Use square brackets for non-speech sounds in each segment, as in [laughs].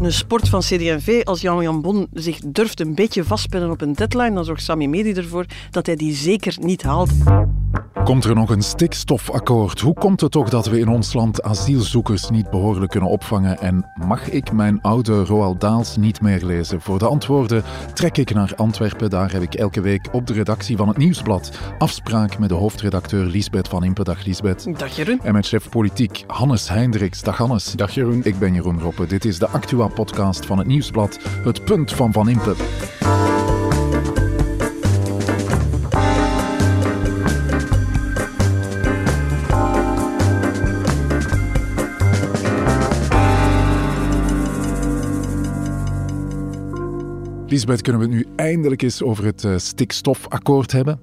een sport van CD&V. Als Jan Jan Bon zich durft een beetje vastpinnen op een deadline, dan zorgt Sami Medi ervoor dat hij die zeker niet haalt. Komt er nog een stikstofakkoord? Hoe komt het toch dat we in ons land asielzoekers niet behoorlijk kunnen opvangen? En mag ik mijn oude Roald Daals niet meer lezen? Voor de antwoorden trek ik naar Antwerpen. Daar heb ik elke week op de redactie van het Nieuwsblad afspraak met de hoofdredacteur Lisbeth van Impe. Dag Lisbeth. Dag Jeroen. En met chef politiek Hannes Hendricks. Dag Hannes. Dag Jeroen. Ik ben Jeroen Roppe. Dit is de Actua-podcast van het Nieuwsblad. Het punt van Van Impe. Lisbeth, kunnen we het nu eindelijk eens over het uh, stikstofakkoord hebben?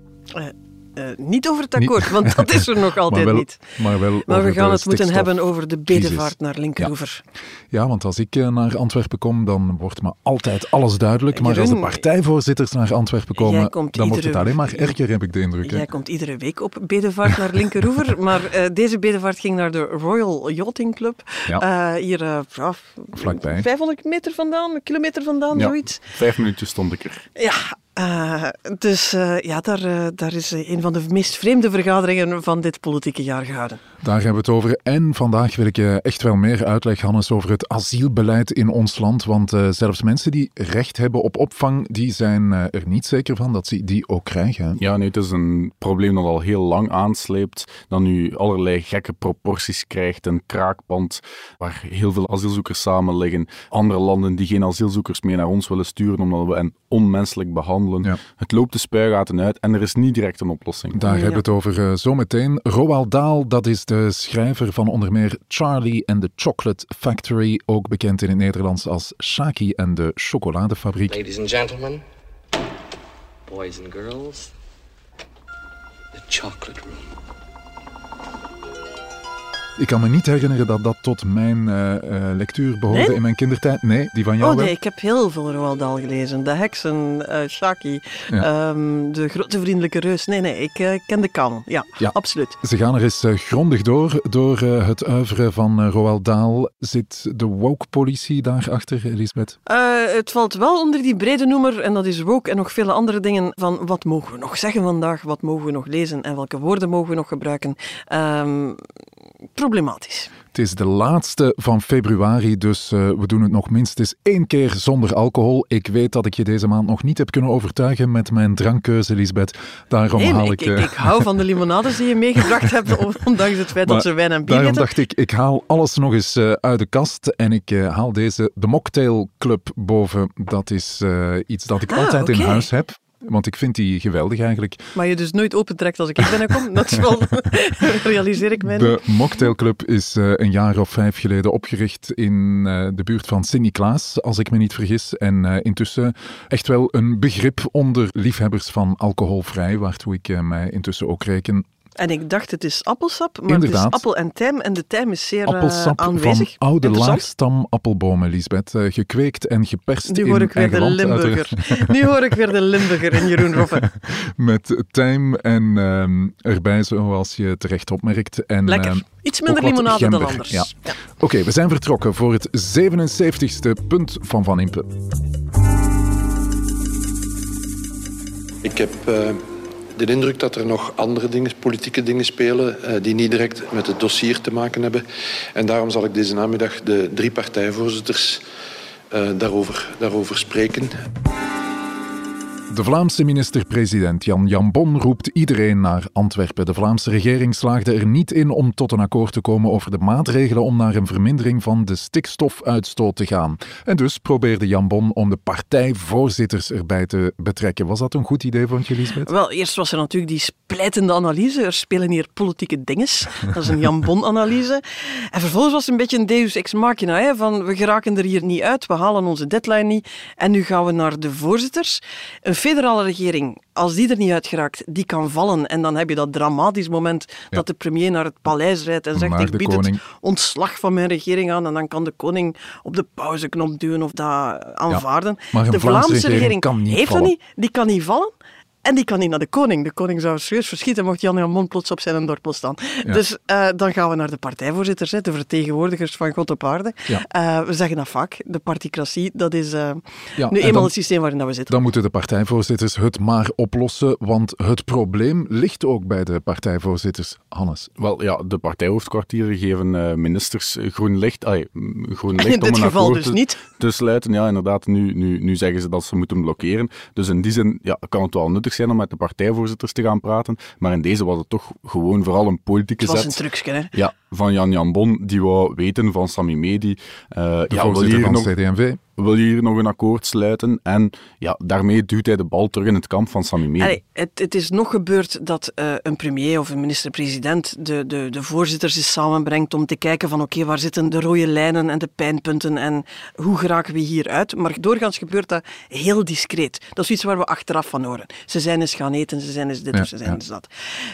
Uh, uh, niet over het akkoord, niet. want dat is er nog [laughs] altijd maar wel, niet. Maar, wel maar we gaan het moeten hebben over de bedevaart naar Linkeroever. Ja. ja. want als ik naar Antwerpen kom, dan wordt me altijd alles duidelijk. Maar als de partijvoorzitters naar Antwerpen komen, dan iedere, wordt het alleen maar erger, heb ik de indruk. Jij hè? komt iedere week op bedevaart naar Linkeroever, [laughs] maar uh, deze bedevaart ging naar de Royal Yachting Club. Ja. Uh, hier ja, vlakbij. 500 meter vandaan, een kilometer vandaan, ja. zoiets. Vijf minuutjes stond ik er. Ja, uh, dus uh, ja, daar, uh, daar is een van de meest vreemde vergaderingen van dit politieke jaar gehouden. Daar hebben we het over. En vandaag wil ik je echt wel meer uitleg, Hannes, over het asielbeleid in ons land. Want zelfs mensen die recht hebben op opvang, die zijn er niet zeker van dat ze die ook krijgen. Ja, nee, het is een probleem dat al heel lang aansleept. Dat nu allerlei gekke proporties krijgt. Een kraakpand waar heel veel asielzoekers samen liggen. Andere landen die geen asielzoekers meer naar ons willen sturen omdat we hen onmenselijk behandelen. Ja. Het loopt de spuigaten uit en er is niet direct een oplossing. Daar Ja. hebben we het over uh, zometeen. Roald Dahl, dat is de schrijver van onder meer Charlie and the Chocolate Factory, ook bekend in het Nederlands als Shaki en de Chocoladefabriek. Ladies and gentlemen, boys and girls, the chocolate room. Ik kan me niet herinneren dat dat tot mijn uh, uh, lectuur behoorde Nee? in mijn kindertijd. Nee, die van jou Oh wel? nee, ik heb heel veel Roald Dahl gelezen. De heksen, uh, Shaki, Ja. um, de grote vriendelijke reus. Nee, nee, ik ken de kanon. Ja, Ja. absoluut. Ze gaan er eens grondig door, door het oeuvre van Roald Dahl. Zit de woke-politie daarachter, Elisabeth? Het valt wel onder die brede noemer, en dat is woke en nog vele andere dingen, van wat mogen we nog zeggen vandaag, wat mogen we nog lezen en welke woorden mogen we nog gebruiken. Um, problematisch. Het is de laatste van februari, dus uh, we doen het nog minstens één keer zonder alcohol. Ik weet dat ik je deze maand nog niet heb kunnen overtuigen met mijn drankkeuze, Lisbeth. Daarom nee, haal ik, ik... ik, ik, hou van de limonades die je meegebracht hebt, [laughs] [laughs] ondanks het feit maar dat ze wijn en bier Daarom dacht ik, ik haal alles nog eens uh, uit de kast en ik haal deze, de Mocktail Club boven. Dat is iets dat ik ah, altijd okay. in huis heb. Want ik vind die geweldig eigenlijk. Maar je dus nooit opentrekt als ik hier binnenkom. Dat is wel, [laughs] realiseer ik mij. De Mocktail Club is uh, een jaar of vijf geleden opgericht in uh, de buurt van Sint-Niklaas, als ik me niet vergis. En uh, intussen echt wel een begrip onder liefhebbers van alcoholvrij, waartoe ik mij intussen ook reken. En ik dacht, het is appelsap, maar Inderdaad. het is appel en tijm. En de tijm is zeer Appelsap uh, aanwezig. van oude laagstam appelbomen, Lisbeth. Uh, gekweekt en geperst nu hoor in ik weer de Limburger. [laughs] nu hoor ik weer de Limburger in Jeroen Roffe. [laughs] Met tijm en uh, erbij, zoals je terecht opmerkt. En, Lekker. Iets minder limonade gember. dan anders. Ja. ja. Oké, okay, we zijn vertrokken voor het 77ste punt van Van Impe. Ik heb uh, de indruk dat er nog andere dingen, politieke dingen spelen uh, die niet direct met het dossier te maken hebben. En daarom zal ik deze namiddag de drie partijvoorzitters uh, daarover, daarover spreken. De Vlaamse minister-president Jan Jambon roept iedereen naar Antwerpen. De Vlaamse regering slaagde er niet in om tot een akkoord te komen over de maatregelen om naar een vermindering van de stikstofuitstoot te gaan. En dus probeerde Jambon om de partijvoorzitters erbij te betrekken. Was dat een goed idee, vond je, Lisbeth? Wel, eerst was er natuurlijk die splijtende analyse. Er spelen hier politieke dinges. Dat is een Jambon-analyse. En vervolgens was het een beetje een deus ex machina. Hè, van we geraken er hier niet uit, we halen onze deadline niet. En nu gaan we naar de voorzitters. Een federale regering, als die er niet uit geraakt, die kan vallen. En dan heb je dat dramatisch moment ja. dat de premier naar het paleis rijdt en zegt maar ik bied koning... het ontslag van mijn regering aan. En dan kan de koning op de pauzeknop duwen of dat aanvaarden. Ja, de Vlaamse, Vlaamse regering, regering kan niet heeft vallen. dat niet, die kan niet vallen. En die kan niet naar de koning. De koning zou serieus verschieten mocht Jan Jan Bon plots op zijn dorpel staan. Dus uh, dan gaan we naar de partijvoorzitters, de vertegenwoordigers van God op aarde. Ja. Uh, we zeggen dat vaak, de particratie, dat is uh, Ja, nu en eenmaal dan- het systeem waarin dat we zitten. Dan moeten de partijvoorzitters het maar oplossen, want het probleem ligt ook bij de partijvoorzitters. Hannes. Wel ja, de partijhoofdkwartieren geven eh, ministers groen licht, mm, groen licht [laughs] In om dit een geval dus te, niet. te sluiten. Ja, inderdaad, nu, nu, nu zeggen ze dat ze moeten blokkeren. Dus in die zin ja, kan het wel nuttig zijn om met de partijvoorzitters te gaan praten. Maar in deze was het toch gewoon vooral een politieke Het was een zet. trucje, hè. Ja, van Jan Jan Bon, die wou weten van Sami Medi. eh, De ja, wil, hier van nog, CD&V. Wil je hier nog een akkoord sluiten? En ja, daarmee duwt hij de bal terug in het kamp van Sami. Allee, het, het is nog gebeurd dat eh, een premier of een minister-president de, de, de voorzitters eens samenbrengt om te kijken van oké, waar zitten de rode lijnen en de pijnpunten en hoe geraken we hier uit. Maar doorgaans gebeurt dat heel discreet. Dat is iets waar we achteraf van horen. Ze zijn eens gaan eten, ze zijn eens dit Ja, of ze zijn ja. eens dat.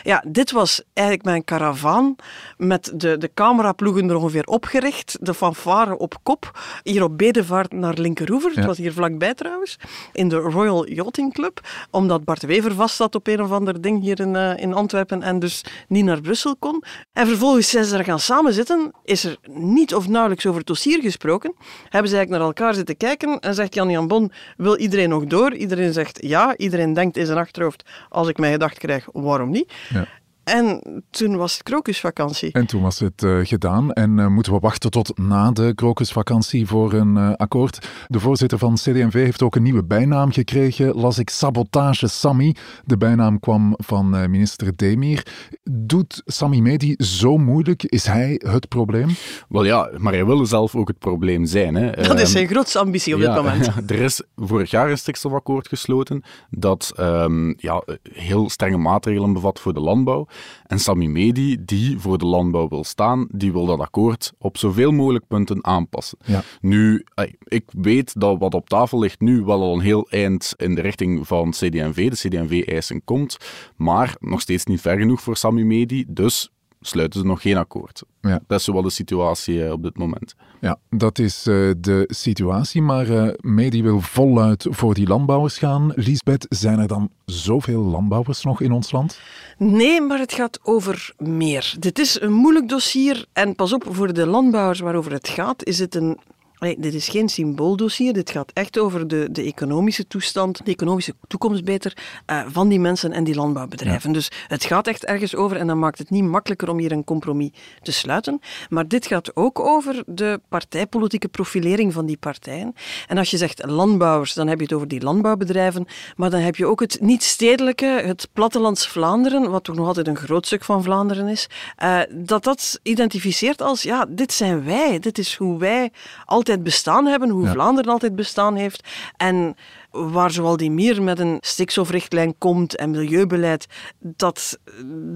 Ja, dit was eigenlijk mijn karavaan met de, de cameraploegen er ongeveer opgericht, de fanfare op kop, hier op bedevaart naar Linkeroever. Ja. Het was hier vlakbij trouwens, in de Royal Yachting Club, omdat Bart Wever vast zat op een of ander ding hier in, eh, in Antwerpen en dus niet naar Brussel kon. En vervolgens zijn ze er gaan samenzitten, is er niet of nauwelijks over het dossier gesproken, hebben ze eigenlijk naar elkaar zitten kijken en zegt Jan Jan Bon, wil iedereen nog door? Iedereen zegt ja, iedereen denkt in zijn achterhoofd, als ik mij gedacht krijg, waarom niet? Ja. En toen was het krokusvakantie. En toen was het eh, gedaan en eh, moeten we wachten tot na de krokusvakantie voor een eh, akkoord. De voorzitter van CD&V heeft ook een nieuwe bijnaam gekregen, las ik Sabotage Sammy. De bijnaam kwam van eh, minister Demir. Doet Sammy Medi zo moeilijk? Is hij het probleem? Wel ja, maar hij wil zelf ook het probleem zijn. Hè. Dat is Ehm, zijn grootste ambitie op dit moment. Ja, [laughs] er is vorig jaar een stikstofakkoord gesloten dat ehm, ja, heel strenge maatregelen bevat voor de landbouw. En Sami Medi, die voor de landbouw wil staan, die wil dat akkoord op zoveel mogelijk punten aanpassen. Ja. Nu, ik weet dat wat op tafel ligt nu wel al een heel eind in de richting van CD&V, de CD&V-eisen komt, maar nog steeds niet ver genoeg voor Sami Medi, dus sluiten ze nog geen akkoord. Ja. Dat is wel de situatie eh, op dit moment. Ja, dat is eh, de situatie, maar eh Medi wil voluit voor die landbouwers gaan. Liesbeth, zijn er dan zoveel landbouwers nog in ons land? Nee, maar het gaat over meer. Dit is een moeilijk dossier en pas op, voor de landbouwers waarover het gaat, is het een... Nee, dit is geen symbooldossier, dit gaat echt over de, de economische toestand, de economische toekomst beter, eh, van die mensen en die landbouwbedrijven. Dus het gaat echt ergens over en dan maakt het niet makkelijker om hier een compromis te sluiten. Maar dit gaat ook over de partijpolitieke profilering van die partijen. En als je zegt landbouwers, dan heb je het over die landbouwbedrijven, maar dan heb je ook het niet-stedelijke, het plattelands Vlaanderen, wat toch nog altijd een groot stuk van Vlaanderen is, eh, dat dat identificeert als, ja, dit zijn wij, dit is hoe wij altijd bestaan hebben, hoe Ja. Vlaanderen altijd bestaan heeft. En waar zowel die Mier met een stikstofrichtlijn komt en milieubeleid, dat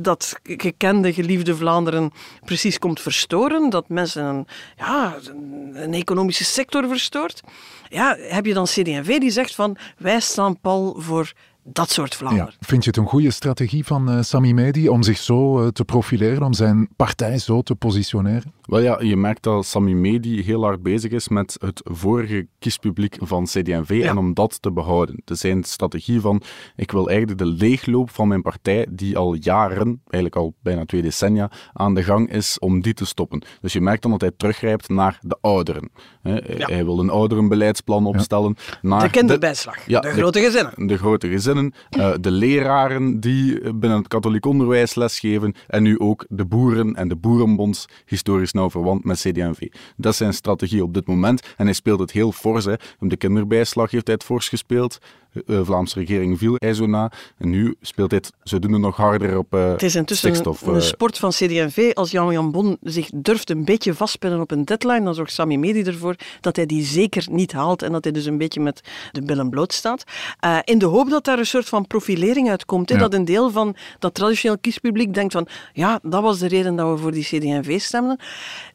dat gekende, geliefde Vlaanderen precies komt verstoren, dat mensen een, ja, een economische sector verstoort. Ja, heb je dan CD&V die zegt van, wij staan pal voor dat soort Vlaanderen. Ja. Vind je het een goede strategie van eh, Sami Medi om zich zo eh, te profileren, om zijn partij zo te positioneren? Wel ja, je merkt dat Sami Medi heel hard bezig is met het vorige kiespubliek van CD&V Ja. en om dat te behouden. Het is zijn strategie van, ik wil eigenlijk de leegloop van mijn partij, die al jaren, eigenlijk al bijna twee decennia, aan de gang is, om die te stoppen. Dus je merkt dan dat hij teruggrijpt naar de ouderen. Ja. Hij wil een ouderenbeleidsplan opstellen. Naar De kinderbijslag, de- grote gezinnen. de grote gezinnen, eh, de leraren die binnen het katholiek onderwijs lesgeven en nu ook de boeren en de boerenbonds, historisch nauw verwant met CD&V. Dat is zijn strategie op dit moment en hij speelt het heel fors. Hè. De kinderbijslag heeft hij het fors gespeeld. De Vlaamse regering viel hij zo na. En nu speelt hij het zodoende nog harder op eh Het is intussen stikstof. een, een eh. sport van CD&V. Als Jan Jan Bon zich durft een beetje vastpinnen op een deadline, dan zorgt Sami Medi ervoor dat hij die zeker niet haalt en dat hij dus een beetje met de billen bloot staat. Eh, in de hoop dat daar een soort van profilering uitkomt. Ja. Dat een deel van dat traditioneel kiespubliek denkt van ja, dat was de reden dat we voor die CD&V stemden.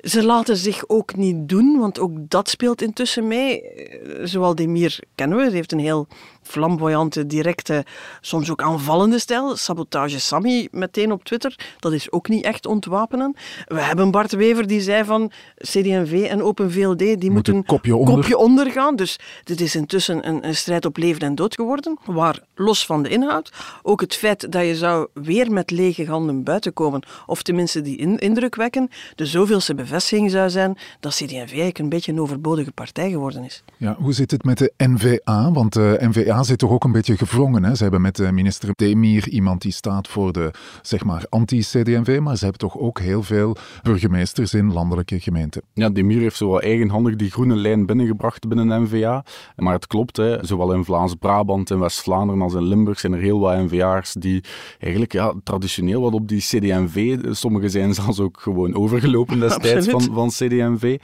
Ze laten zich ook niet doen, want ook dat speelt intussen mee. Eh, Zowel Demir kennen we, heeft een heel flamboyante, directe, soms ook aanvallende stijl. Sabotage Sammy meteen op Twitter, dat is ook niet echt ontwapenen. We hebben Bart Wever die zei van CD&V en Open VLD, die moeten, een kopje onder. kopje onder gaan. Dus dit is intussen een, een strijd op leven en dood geworden, waar los van de inhoud ook het feit dat je zou weer met lege handen buiten komen, of tenminste die in, indruk wekken, de zoveelste bevestiging zou zijn dat CD&V eigenlijk een beetje een overbodige partij geworden is. Ja, hoe zit het met de NVA? Want de NVA zit toch ook een beetje gevrongen. Hè? Ze hebben met de minister Demir iemand die staat voor de zeg maar anti-CD&V, maar ze hebben toch ook heel veel burgemeesters in landelijke gemeenten. Ja, Demir heeft zo wel eigenhandig die groene lijn binnengebracht binnen NVA. Maar het klopt, hè, zowel in Vlaams-Brabant, in West-Vlaanderen als in Limburg zijn er heel wat NVA'ers die eigenlijk ja, traditioneel wat op die CD&V, sommigen zijn zelfs ook gewoon overgelopen destijds van, van CD&V.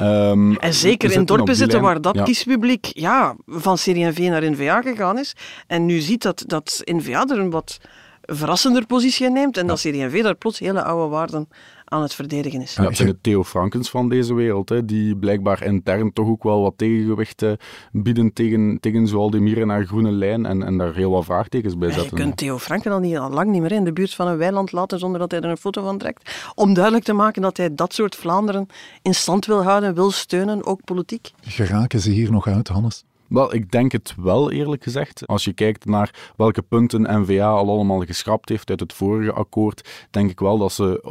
Um, en zeker in dorpen zitten waar dat kiespubliek ja, van CD&V naar NVA gegaan is. En nu ziet dat, dat NVA er een wat verrassender positie neemt en dat CD&V daar plots hele oude waarden aan het verdedigen is. Ja, het zijn de Theo Frankens van deze wereld, hè, die blijkbaar intern toch ook wel wat tegengewicht bieden tegen, tegen zowel de Mieren naar groene lijn en, en daar heel wat vraagtekens bij zetten. je kunt Theo Franken al, niet, al lang niet meer in de buurt van een weiland laten zonder dat hij er een foto van trekt, om duidelijk te maken dat hij dat soort Vlaanderen in stand wil houden, wil steunen, ook politiek. Geraken ze hier nog uit, Hannes? Wel, ik denk het wel, eerlijk gezegd. Als je kijkt naar welke punten NVA al allemaal geschrapt heeft uit het vorige akkoord, denk ik wel dat ze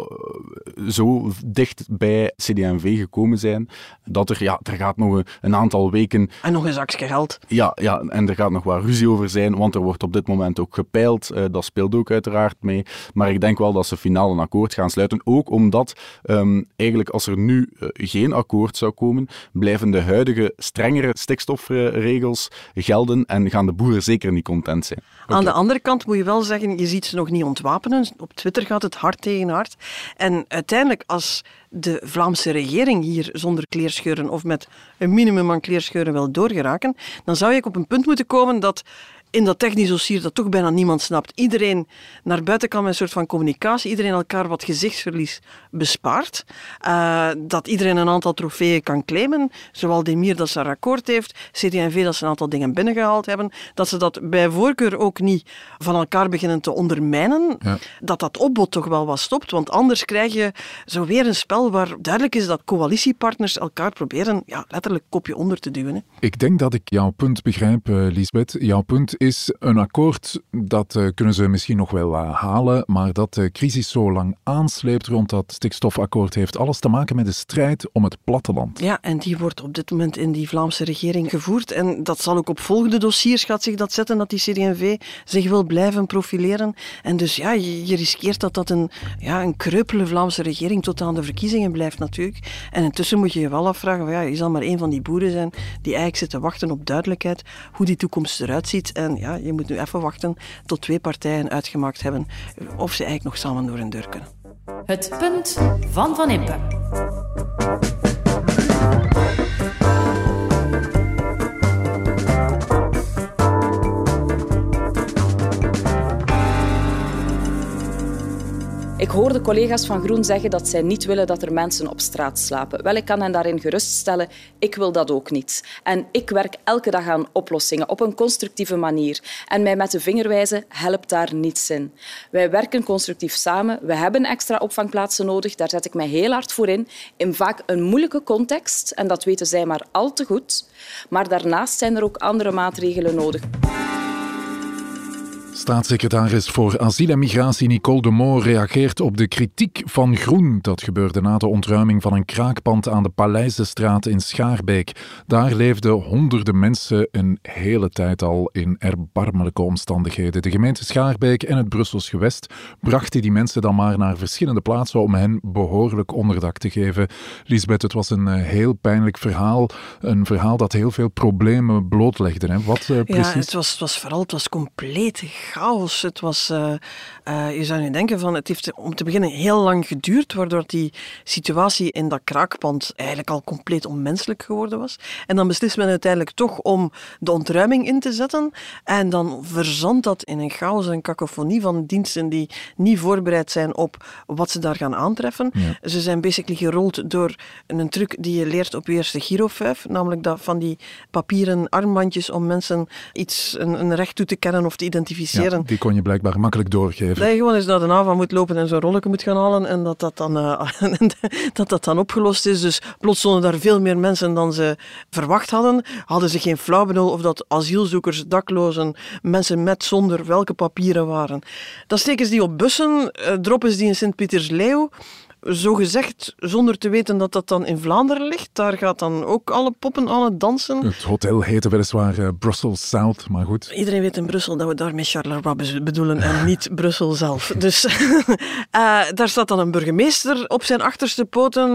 uh, zo dicht bij CD&V gekomen zijn, dat er, ja, er gaat nog een, een aantal weken... En nog een zakje geld. Ja, ja, en er gaat nog wat ruzie over zijn, want er wordt op dit moment ook gepeild. Uh, dat speelt ook uiteraard mee. Maar ik denk wel dat ze finaal een akkoord gaan sluiten. Ook omdat, um, eigenlijk als er nu uh, geen akkoord zou komen, blijven de huidige strengere stikstofregels regels gelden en gaan de boeren zeker niet content zijn. Aan de andere kant moet je wel zeggen, je ziet ze nog niet ontwapenen. Op Twitter gaat het hard tegen hard. En uiteindelijk, als de Vlaamse regering hier zonder kleerscheuren of met een minimum aan kleerscheuren wil doorgeraken, dan zou je op een punt moeten komen dat in dat technisch dossier dat toch bijna niemand snapt. Iedereen naar buiten kan met een soort van communicatie, iedereen elkaar wat gezichtsverlies bespaart. Uh, dat iedereen een aantal trofeeën kan claimen, zowel Demir dat ze een akkoord heeft, CD&V dat ze een aantal dingen binnengehaald hebben, dat ze dat bij voorkeur ook niet van elkaar beginnen te ondermijnen, ja. dat dat opbod toch wel wat stopt, want anders krijg je zo weer een spel waar duidelijk is dat coalitiepartners elkaar proberen ja, letterlijk kopje onder te duwen. Hè. Ik denk dat ik jouw punt begrijp, uh, Lisbeth. Jouw punt is een akkoord, dat uh, kunnen ze misschien nog wel uh, halen, maar dat de crisis zo lang aansleept rond dat stikstofakkoord heeft alles te maken met de strijd om het platteland. Ja, en die wordt op dit moment in die Vlaamse regering gevoerd en dat zal ook op volgende dossiers gaat zich dat zetten, dat die CD&V zich wil blijven profileren. En dus ja, je, riskeert dat dat een, ja, een kreupele Vlaamse regering tot aan de verkiezingen blijft natuurlijk. En intussen moet je je wel afvragen, ja, je zal maar een van die boeren zijn die eigenlijk zit te wachten op duidelijkheid hoe die toekomst eruit ziet. Ja, je moet nu even wachten tot twee partijen uitgemaakt hebben of ze eigenlijk nog samen door een deur kunnen. Het punt van Van Impe. Ik hoorde collega's van Groen zeggen dat zij niet willen dat er mensen op straat slapen. Wel, ik kan hen daarin geruststellen, ik wil dat ook niet. En ik werk elke dag aan oplossingen op een constructieve manier. En mij met de vinger wijzen helpt daar niets in. Wij werken constructief samen. We hebben extra opvangplaatsen nodig. Daar zet ik mij heel hard voor in. In vaak een moeilijke context. En dat weten zij maar al te goed. Maar daarnaast zijn er ook andere maatregelen nodig. Staatssecretaris voor Asiel en Migratie Nicole de Moor reageert op de kritiek van Groen. Dat gebeurde na de ontruiming van een kraakpand aan de Paleizenstraat in Schaarbeek. Daar leefden honderden mensen een hele tijd al in erbarmelijke omstandigheden. De gemeente Schaarbeek en het Brussels gewest brachten die mensen dan maar naar verschillende plaatsen om hen behoorlijk onderdak te geven. Lisbeth, het was een eh, heel pijnlijk verhaal. Een verhaal dat heel veel problemen blootlegde. Hè? Wat uh, precies? Ja, het was, het was vooral het was compleet chaos. Het was, uh, uh, je zou nu denken van, het heeft om te beginnen heel lang geduurd, waardoor die situatie in dat kraakpand eigenlijk al compleet onmenselijk geworden was. En dan beslist men uiteindelijk toch om de ontruiming in te zetten. En dan verzandt dat in een chaos en cacophonie van diensten die niet voorbereid zijn op wat ze daar gaan aantreffen. Ze zijn basically gerold door een truc die je leert op je eerste girofuif, namelijk dat van die papieren armbandjes om mensen iets, een, een recht toe te kennen of te identificeren. Ja, die kon je blijkbaar makkelijk doorgeven. Dat je gewoon eens naar de AVA moet lopen en zo'n rolletje moet gaan halen en dat dat dan, uh, [laughs] dat dat dan opgelost is. Dus plots stonden daar veel meer mensen dan ze verwacht hadden. Hadden ze geen flauw benul of dat asielzoekers, daklozen, mensen met zonder welke papieren waren. Dan steken ze die op bussen, uh, droppen ze die in Sint-Pietersleeuw zo gezegd, zonder te weten dat dat dan in Vlaanderen ligt. Daar gaat dan ook alle poppen aan het dansen. Het hotel heette weliswaar uh, Brussels South, maar goed. Iedereen weet in Brussel dat we daarmee Charleroi bedoelen en niet Brussel zelf. [laughs] Dus uh, daar staat dan een burgemeester op zijn achterste poten.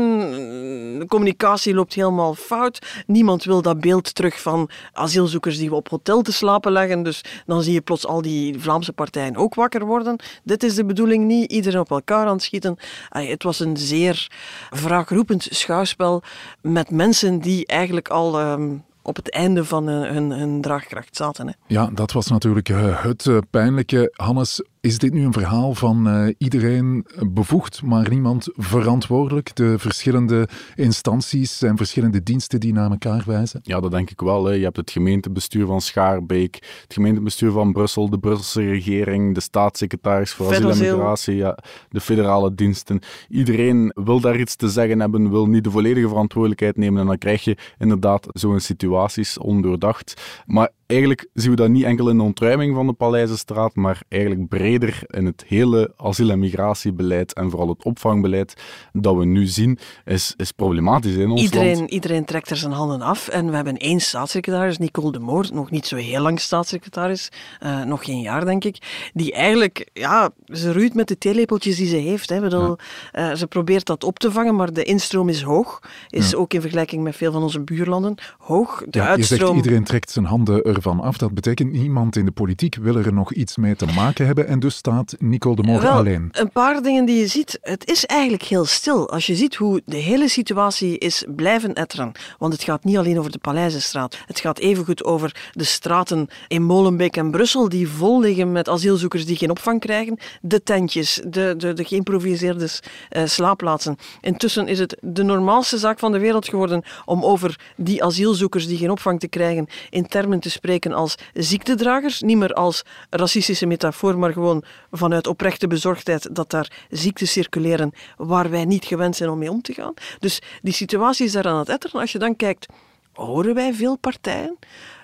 De communicatie loopt helemaal fout. Niemand wil dat beeld terug van asielzoekers die we op hotel te slapen leggen. Dus dan zie je plots al die Vlaamse partijen ook wakker worden. Dit is de bedoeling niet. Iedereen op elkaar aan het schieten. het was een zeer wraakroepend schouwspel met mensen die eigenlijk al um, op het einde van hun, hun draagkracht zaten. Hè. Ja, dat was natuurlijk uh, het uh, pijnlijke. Hannes, is dit nu een verhaal van uh, iedereen bevoegd, maar niemand verantwoordelijk? De verschillende instanties en verschillende diensten die naar elkaar wijzen? Ja, dat denk ik wel. Hè. Je hebt het gemeentebestuur van Schaarbeek, het gemeentebestuur van Brussel, de Brusselse regering, de staatssecretaris voor asiel en migratie, ja, de federale diensten. Iedereen wil daar iets te zeggen hebben, wil niet de volledige verantwoordelijkheid nemen en dan krijg je inderdaad zo'n situaties ondoordacht. Maar eigenlijk zien we dat niet enkel in de ontruiming van de Paleizenstraat, maar eigenlijk breder in het hele asiel- en migratiebeleid en vooral het opvangbeleid dat we nu zien, is, is problematisch in ons iedereen, land. Iedereen trekt er zijn handen af en we hebben één staatssecretaris, Nicole de Moor, nog niet zo heel lang staatssecretaris, uh, nog geen jaar denk ik, die eigenlijk, ja, ze roeit met de theelepeltjes die ze heeft. Hè. Bedoel, ja. uh, ze probeert dat op te vangen, maar de instroom is hoog, is ja. ook in vergelijking met veel van onze buurlanden hoog. De ja, uitstroom... Je zegt iedereen trekt zijn handen ervan af. Dat betekent niemand in de politiek wil er nog iets mee te maken hebben en dus staat Nicole de Moor Wel, alleen. Een paar dingen die je ziet. Het is eigenlijk heel stil. Als je ziet hoe de hele situatie is blijven etteren. Want het gaat niet alleen over de Paleizenstraat. Het gaat evengoed over de straten in Molenbeek en Brussel die vol liggen met asielzoekers die geen opvang krijgen. De tentjes, de, de, de geïmproviseerde uh, slaapplaatsen. Intussen is het de normaalste zaak van de wereld geworden om over die asielzoekers die geen opvang te krijgen in termen te spreken als ziektedragers. Niet meer als racistische metafoor, maar gewoon vanuit oprechte bezorgdheid dat daar ziekten circuleren waar wij niet gewend zijn om mee om te gaan. Dus die situatie is daar aan het etteren. Als je dan kijkt, horen wij veel partijen?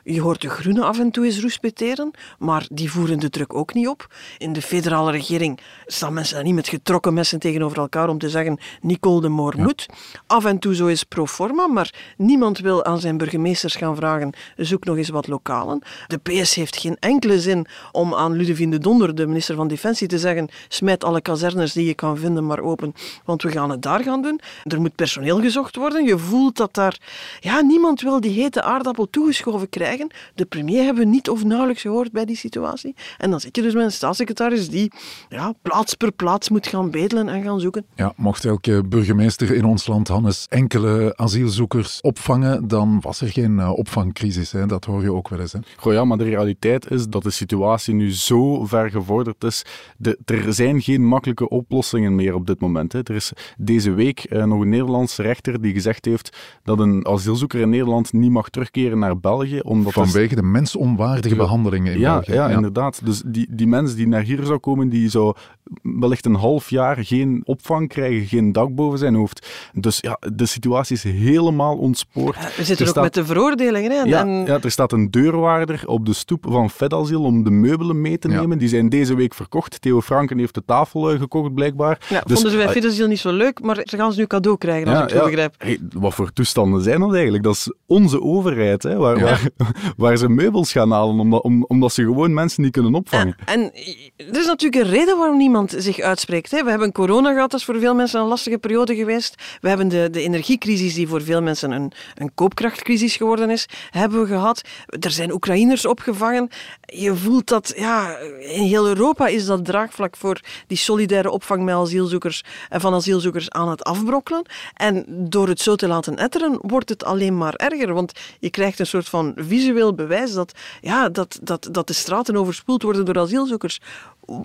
Je hoort de Groenen af en toe eens roespeteren, maar die voeren de druk ook niet op. In de federale regering staan mensen daar niet met getrokken messen tegenover elkaar om te zeggen Nicole de Moor ja. moet. Af en toe zo is pro forma, maar niemand wil aan zijn burgemeesters gaan vragen zoek nog eens wat lokalen. De PS heeft geen enkele zin om aan Ludovine de Donder, de minister van Defensie, te zeggen smijt alle kazernes die je kan vinden maar open, want we gaan het daar gaan doen. Er moet personeel gezocht worden. Je voelt dat daar... Ja, niemand wil die hete aardappel toegeschoven krijgen. De premier hebben we niet of nauwelijks gehoord bij die situatie. En dan zit je dus met een staatssecretaris die ja, plaats per plaats moet gaan bedelen en gaan zoeken. Ja, mocht elke burgemeester in ons land, Hannes, enkele asielzoekers opvangen, dan was er geen uh, opvangcrisis. Hè? Dat hoor je ook wel eens. Hè? Goh ja, maar de realiteit is dat de situatie nu zo ver gevorderd is. De, er zijn geen makkelijke oplossingen meer op dit moment. Hè. Er is deze week uh, nog een Nederlandse rechter die gezegd heeft dat een asielzoeker in Nederland niet mag terugkeren naar België omdat Vanwege de mensonwaardige behandelingen in ja, België. Ja, ja, inderdaad. Dus die, die mens die naar hier zou komen, die zou wellicht een half jaar geen opvang krijgen, geen dak boven zijn hoofd. Dus ja, de situatie is helemaal ontspoord. Ja, we zitten er ook staat, met de veroordelingen. Hè? Ja, en... ja, er staat een deurwaarder op de stoep van Fedasiel om de meubelen mee te nemen. Die zijn deze week verkocht. Theo Franken heeft de tafel uh, gekocht, blijkbaar. Ja, dus, vonden ze bij Fedasiel niet zo leuk, maar ze gaan ze nu cadeau krijgen, als ik zo begrijp. Hey, wat voor toestanden zijn dat eigenlijk? Dat is onze overheid, hè, waar, waar, [laughs] waar ze meubels gaan halen, omdat, omdat ze gewoon mensen niet kunnen opvangen. En, er is natuurlijk een reden waarom niemand zich uitspreekt. Hè. We hebben corona gehad, dat is voor veel mensen een lastige periode geweest. We hebben de, de energiecrisis, die voor veel mensen een, een koopkrachtcrisis geworden is, hebben we gehad. Er zijn Oekraïners opgevangen. Je voelt dat, ja, in heel Europa is dat draagvlak voor die solidaire opvang met asielzoekers en van asielzoekers aan het afbrokkelen. En door het zo te laten etteren, wordt het alleen maar erger. Want je krijgt een soort van visueel bewijs dat, ja, dat, dat, dat de straten overspoeld worden door asielzoekers.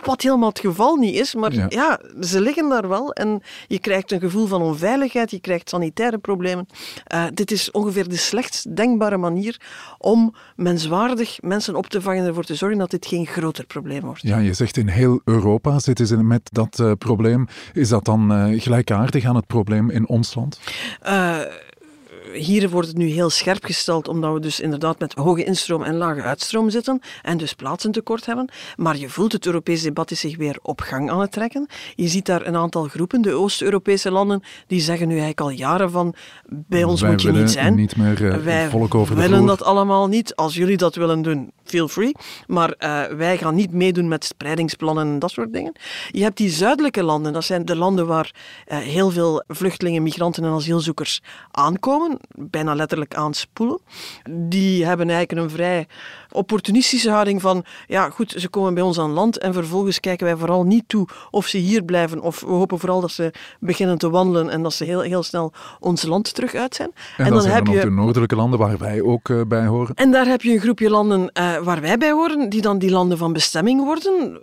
Wat helemaal het geval niet is, maar ja. ze liggen daar wel en je krijgt een gevoel van onveiligheid, je krijgt sanitaire problemen. Uh, dit is ongeveer de slechtst denkbare manier om menswaardig mensen op te vangen en ervoor te zorgen dat dit geen groter probleem wordt. Ja, je zegt in heel Europa zitten ze met dat uh, probleem. Is dat dan uh, gelijkaardig aan het probleem in ons land? Hier wordt het nu heel scherp gesteld, omdat we dus inderdaad met hoge instroom en lage uitstroom zitten en dus plaatsentekort hebben. Maar je voelt het Europese debat is zich weer op gang aan het trekken. Je ziet daar een aantal groepen, de Oost-Europese landen, die zeggen nu eigenlijk al jaren van bij ons moet je niet zijn. Niet meer, uh, wij willen dat allemaal niet. Als jullie dat willen doen, feel free. Maar uh, wij gaan niet meedoen met spreidingsplannen en dat soort dingen. Je hebt die zuidelijke landen, dat zijn de landen waar uh, heel veel vluchtelingen, migranten en asielzoekers aankomen bijna letterlijk aanspoelen. Die hebben eigenlijk een vrij opportunistische houding van, ja goed, ze komen bij ons aan land en vervolgens kijken wij vooral niet toe of ze hier blijven of we hopen vooral dat ze beginnen te wandelen en dat ze heel, heel snel ons land terug uit zijn. En, dan, heb je de noordelijke landen waar wij ook uh, bij horen. En daar heb je een groepje landen uh, waar wij bij horen, die dan die landen van bestemming worden,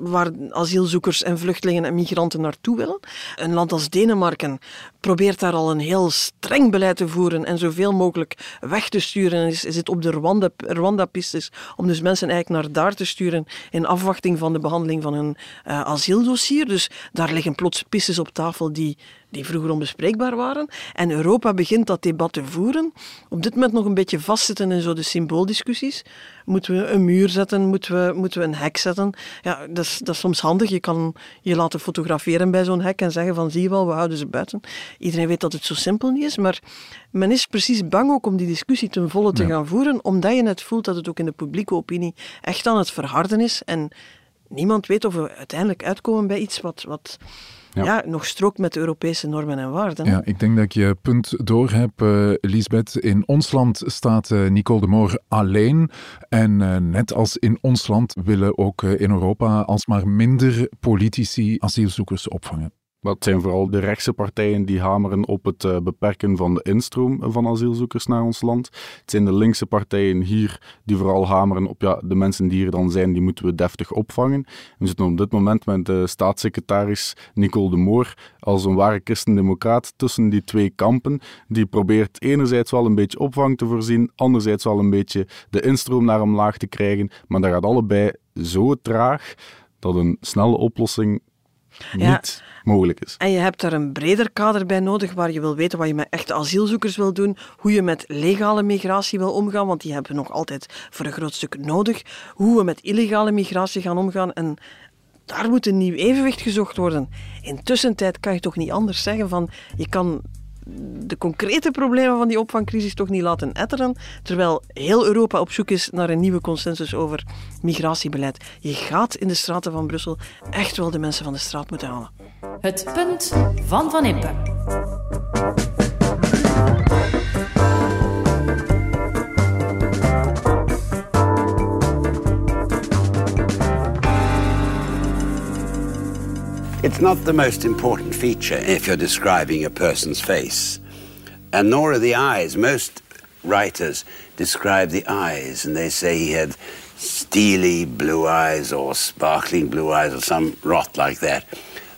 waar asielzoekers en vluchtelingen en migranten naartoe willen. Een land als Denemarken probeert daar al een heel streng beleid te voeren en zoveel mogelijk weg te sturen. En is, zit op de Rwanda-pistes om dus mensen eigenlijk naar daar te sturen in afwachting van de behandeling van hun uh, asieldossier. Dus daar liggen plots pistes op tafel die die vroeger onbespreekbaar waren. En Europa begint dat debat te voeren. Op dit moment nog een beetje vastzitten in zo de symbooldiscussies. Moeten we een muur zetten? Moeten we, moeten we een hek zetten? Ja, dat is, dat is soms handig. Je kan je laten fotograferen bij zo'n hek en zeggen van zie je wel, we houden ze buiten. Iedereen weet dat het zo simpel niet is, maar men is precies bang ook om die discussie ten volle te gaan voeren, omdat je net voelt dat het ook in de publieke opinie echt aan het verharden is. En niemand weet of we uiteindelijk uitkomen bij iets wat... wat ja. nog strookt met de Europese normen en waarden. Ja, ik denk dat ik je punt door heb, uh, Lisbeth. In ons land staat uh, Nicole de Moor alleen. En uh, net als in ons land willen ook in Europa alsmaar minder politici asielzoekers opvangen. Dat zijn vooral de rechtse partijen die hameren op het uh, beperken van de instroom van asielzoekers naar ons land. Het zijn de linkse partijen hier die vooral hameren op ja, de mensen die er dan zijn, die moeten we deftig opvangen. We zitten op dit moment met de staatssecretaris Nicole de Moor als een ware christendemocraat tussen die twee kampen. Die probeert enerzijds wel een beetje opvang te voorzien, anderzijds wel een beetje de instroom naar omlaag te krijgen. Maar dat gaat allebei zo traag dat een snelle oplossing niet mogelijk is. En je hebt daar een breder kader bij nodig waar je wil weten wat je met echte asielzoekers wil doen, hoe je met legale migratie wil omgaan, want die hebben we nog altijd voor een groot stuk nodig, hoe we met illegale migratie gaan omgaan en daar moet een nieuw evenwicht gezocht worden. Intussen tijd kan je toch niet anders zeggen van je kan de concrete problemen van die opvangcrisis toch niet laten etteren, terwijl heel Europa op zoek is naar een nieuwe consensus over migratiebeleid. Je gaat in de straten van Brussel echt wel de mensen van de straat moeten halen. Het punt van Van Impe. It's not the most important feature if you're describing a person's face, and nor are the eyes. Most writers describe the eyes, and they say he had steely blue eyes or sparkling blue eyes or some rot like that.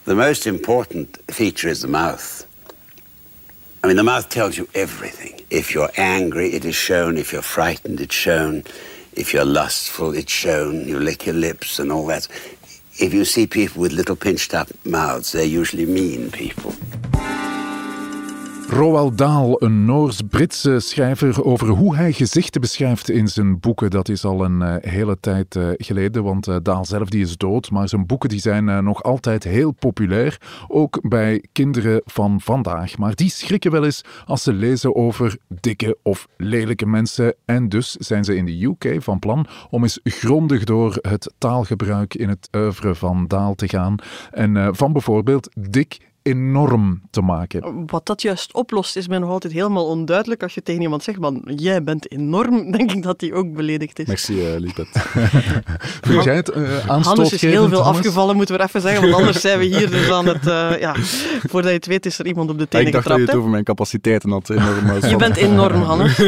The most important feature is the mouth. I mean, the mouth tells you everything. If you're angry, it is shown. If you're frightened, it's shown. If you're lustful, it's shown. You lick your lips and all that if you see people with little pinched up mouths, they're usually mean people. Roald Dahl, een Noors-Britse schrijver, over hoe hij gezichten beschrijft in zijn boeken. Dat is al een uh, hele tijd uh, geleden, want uh, Dahl zelf die is dood. Maar zijn boeken die zijn nog altijd heel populair, ook bij kinderen van vandaag. Maar die schrikken wel eens als ze lezen over dikke of lelijke mensen. En dus zijn ze in de UK van plan om eens grondig door het taalgebruik in het oeuvre van Dahl te gaan. En van bijvoorbeeld dik enorm te maken. Wat dat juist oplost, is mij nog altijd helemaal onduidelijk. Als je tegen iemand zegt, man, jij bent enorm, [laughs] denk ik dat hij ook beledigd is. Merci, uh, Lisbeth. [laughs] Vind jij het uh, Hannes is heel veel afgevallen, moeten we even zeggen, want anders zijn we hier dus aan het... Uh, ja, [laughs] voordat je het weet is er iemand op de tenen getrapt. Ik dacht dat je het over mijn capaciteiten had. Enorm, je bent enorm, Hannes.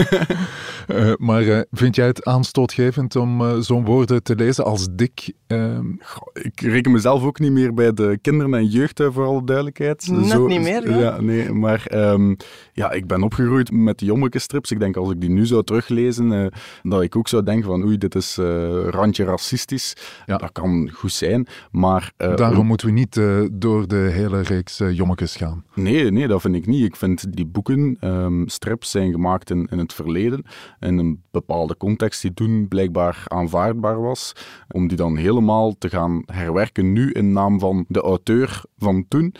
Uh, maar uh, vind jij het aanstootgevend om uh, zo'n woorden te lezen als dik? Ehm? ik reken mezelf ook niet meer bij de kinderen en jeugd, voor alle Net Zo, niet meer, ja. ja nee, maar um, ja, ik ben opgegroeid met die Jommeke-strips. Ik denk als ik die nu zou teruglezen, dat ik ook zou denken van oei, dit is randje racistisch. Ja. Dat kan goed zijn, maar... Daarom moeten we niet door de hele reeks Jommekes gaan. Nee, nee, dat vind ik niet. Ik vind die boeken, um, strips, zijn gemaakt in, in het verleden in een bepaalde context die toen blijkbaar aanvaardbaar was, om die dan helemaal te gaan herwerken nu in naam van de auteur van toen.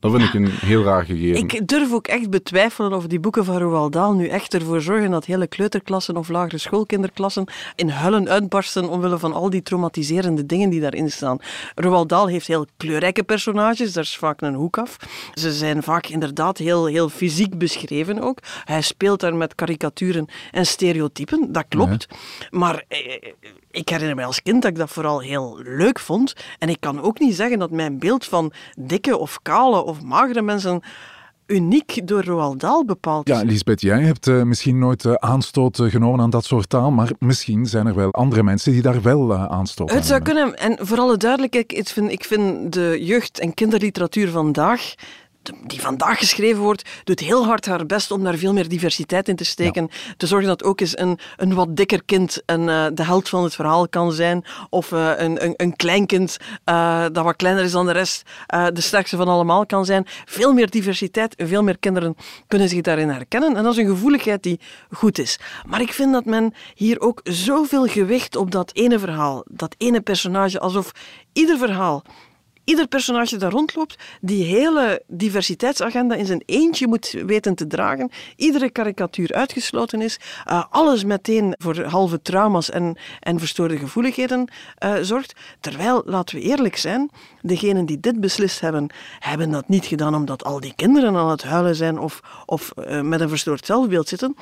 Dat vind ik een heel raar gegeven. Ik durf ook echt betwijfelen of die boeken van Roald Dahl nu echt ervoor zorgen dat hele kleuterklassen of lagere schoolkinderklassen in huilen uitbarsten omwille van al die traumatiserende dingen die daarin staan. Roald Dahl heeft heel kleurrijke personages, daar is vaak een hoek af. Ze zijn vaak inderdaad heel, heel fysiek beschreven ook. Hij speelt daar met karikaturen en stereotypen, dat klopt. Maar eh, ik herinner me als kind dat ik dat vooral heel leuk vond. En ik kan ook niet zeggen dat mijn beeld van dikke of kale of magere mensen uniek door Roald Dahl bepaald. Ja, Lisbeth, jij hebt uh, misschien nooit uh, aanstoot uh, genomen aan dat soort taal, maar misschien zijn er wel andere mensen die daar wel aanstoot aan Het zou kunnen, en voor alle duidelijkheid, ik vind, ik vind de jeugd- en kinderliteratuur vandaag die vandaag geschreven wordt, doet heel hard haar best om daar veel meer diversiteit in te steken. Te zorgen dat ook eens een, een wat dikker kind een, uh, de held van het verhaal kan zijn. Of uh, een, een, een kleinkind uh, dat wat kleiner is dan de rest, de sterkste van allemaal kan zijn. Veel meer diversiteit, veel meer kinderen kunnen zich daarin herkennen. En dat is een gevoeligheid die goed is. Maar ik vind dat men hier ook zoveel gewicht op dat ene verhaal, dat ene personage, alsof ieder verhaal ieder personage daar rondloopt, die hele diversiteitsagenda in zijn eentje moet weten te dragen, iedere karikatuur uitgesloten is, uh, alles meteen voor halve trauma's en, en verstoorde gevoeligheden uh, zorgt. Terwijl, laten we eerlijk zijn, degenen die dit beslist hebben, hebben dat niet gedaan omdat al die kinderen aan het huilen zijn of, of uh, met een verstoord zelfbeeld zitten.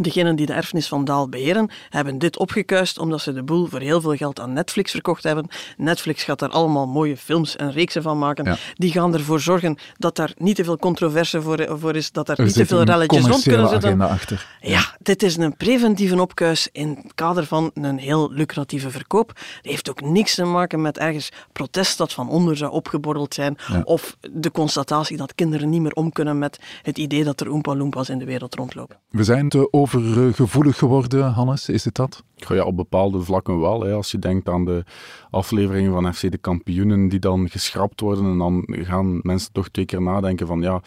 Degenen die de erfenis van Daal beheren, hebben dit opgekuist omdat ze de boel voor heel veel geld aan Netflix verkocht hebben. Netflix gaat daar allemaal mooie films en reeksen van maken. Die gaan ervoor zorgen dat daar niet te veel controverse voor, voor is, dat er, niet te veel relletjes rond kunnen zitten. Achter. Ja, dit is een preventieve opkuis in het kader van een heel lucratieve verkoop. Het heeft ook niks te maken met ergens protest dat van onder zou opgeborreld zijn, of de constatatie dat kinderen niet meer om kunnen met het idee dat er Oompa Loompas in de wereld rondlopen. We zijn te overgevoelig geworden, Hannes? Is het dat? Ja, op bepaalde vlakken wel. Hè. Als je denkt aan de afleveringen van FC de Kampioenen die dan geschrapt worden en dan gaan mensen toch twee keer nadenken van ja,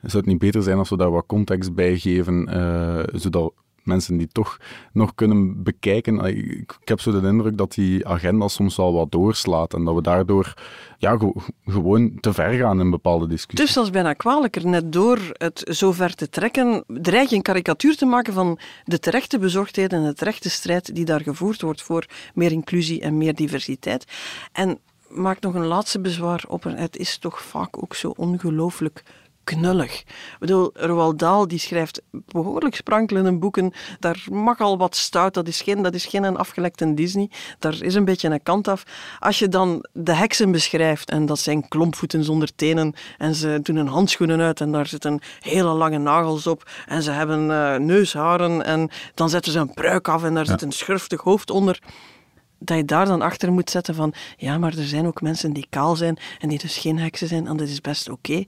zou het niet beter zijn als we daar wat context bij geven, uh, zodat mensen die toch nog kunnen bekijken. Ik, heb zo de indruk dat die agenda soms wel wat doorslaat en dat we daardoor ja, gewoon te ver gaan in bepaalde discussies. Dus dat is bijna kwalijker. Net door het zo ver te trekken, dreig je een karikatuur te maken van de terechte bezorgdheid en de terechte strijd die daar gevoerd wordt voor meer inclusie en meer diversiteit. En maak nog een laatste bezwaar op. Het is toch vaak ook zo ongelooflijk knullig. Ik bedoel, Roald Dahl die schrijft behoorlijk sprankelende boeken. Daar mag al wat stout. Dat is geen, dat is geen afgelekte Disney. Daar is een beetje een kant af. Als je dan de heksen beschrijft, en dat zijn klompvoeten zonder tenen, en ze doen hun handschoenen uit en daar zitten hele lange nagels op, en ze hebben uh, neusharen, en dan zetten ze een pruik af en daar zit een schurftig hoofd onder dat je daar dan achter moet zetten van ja, maar er zijn ook mensen die kaal zijn en die dus geen heksen zijn en dat is best oké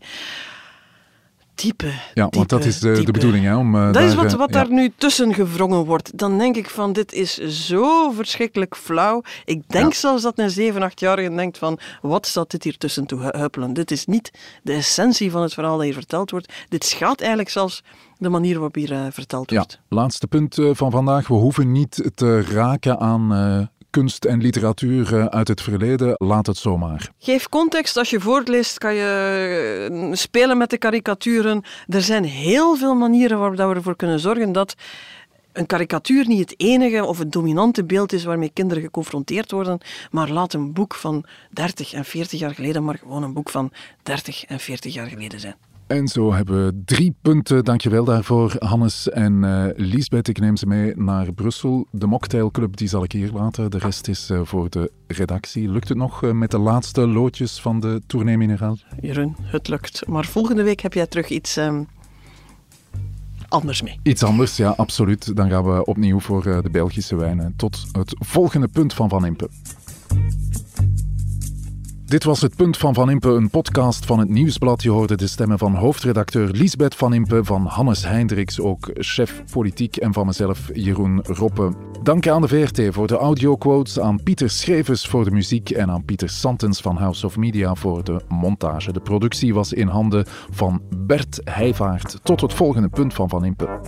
Diepe. Ja, want dat is de, de bedoeling, hè? Om, uh, dat is wat, wat daar nu tussen gevrongen wordt. Dan denk ik van, dit is zo verschrikkelijk flauw. Ik denk zelfs dat een 7, 8-jarige denkt van, wat staat dit hier tussen te huppelen? Dit is niet de essentie van het verhaal dat hier verteld wordt. Dit schaadt eigenlijk zelfs de manier waarop hier uh, verteld wordt. Ja, laatste punt uh, van vandaag. We hoeven niet te raken aan kunst en literatuur eh, uit het verleden, laat het zomaar. Geef context. Als je voortleest, kan je eh, spelen met de karikaturen. Er zijn heel veel manieren waarop we ervoor kunnen zorgen dat een karikatuur niet het enige of het dominante beeld is waarmee kinderen geconfronteerd worden, maar laat een boek van 30 en 40 jaar geleden maar gewoon een boek van 30 en 40 jaar geleden zijn. En zo hebben we drie punten. Dankjewel daarvoor, Hannes en uh, Lisbeth. Ik neem ze mee naar Brussel. De mocktailclub die zal ik hier laten. De rest is uh, voor de redactie. Lukt het nog uh, met de laatste loodjes van de Tournee Mineraal? Jeroen, het lukt. Maar volgende week heb jij terug iets... Um, anders mee. Iets anders, ja, absoluut. Dan gaan we opnieuw voor de Belgische wijnen. Tot het volgende punt van Van Impe. Dit was het Punt van Van Impe, een podcast van het Nieuwsblad. Je hoorde de stemmen van hoofdredacteur Liesbeth Van Impe, van Hannes Heindriks, ook chef politiek, en van mezelf, Jeroen Roppe. Dank aan de VRT voor de audioquotes, aan Pieter Schrevers voor de muziek en aan Pieter Santens van House of Media voor de montage. De productie was in handen van Bert Heijvaart. Tot het volgende Punt van Van Impe.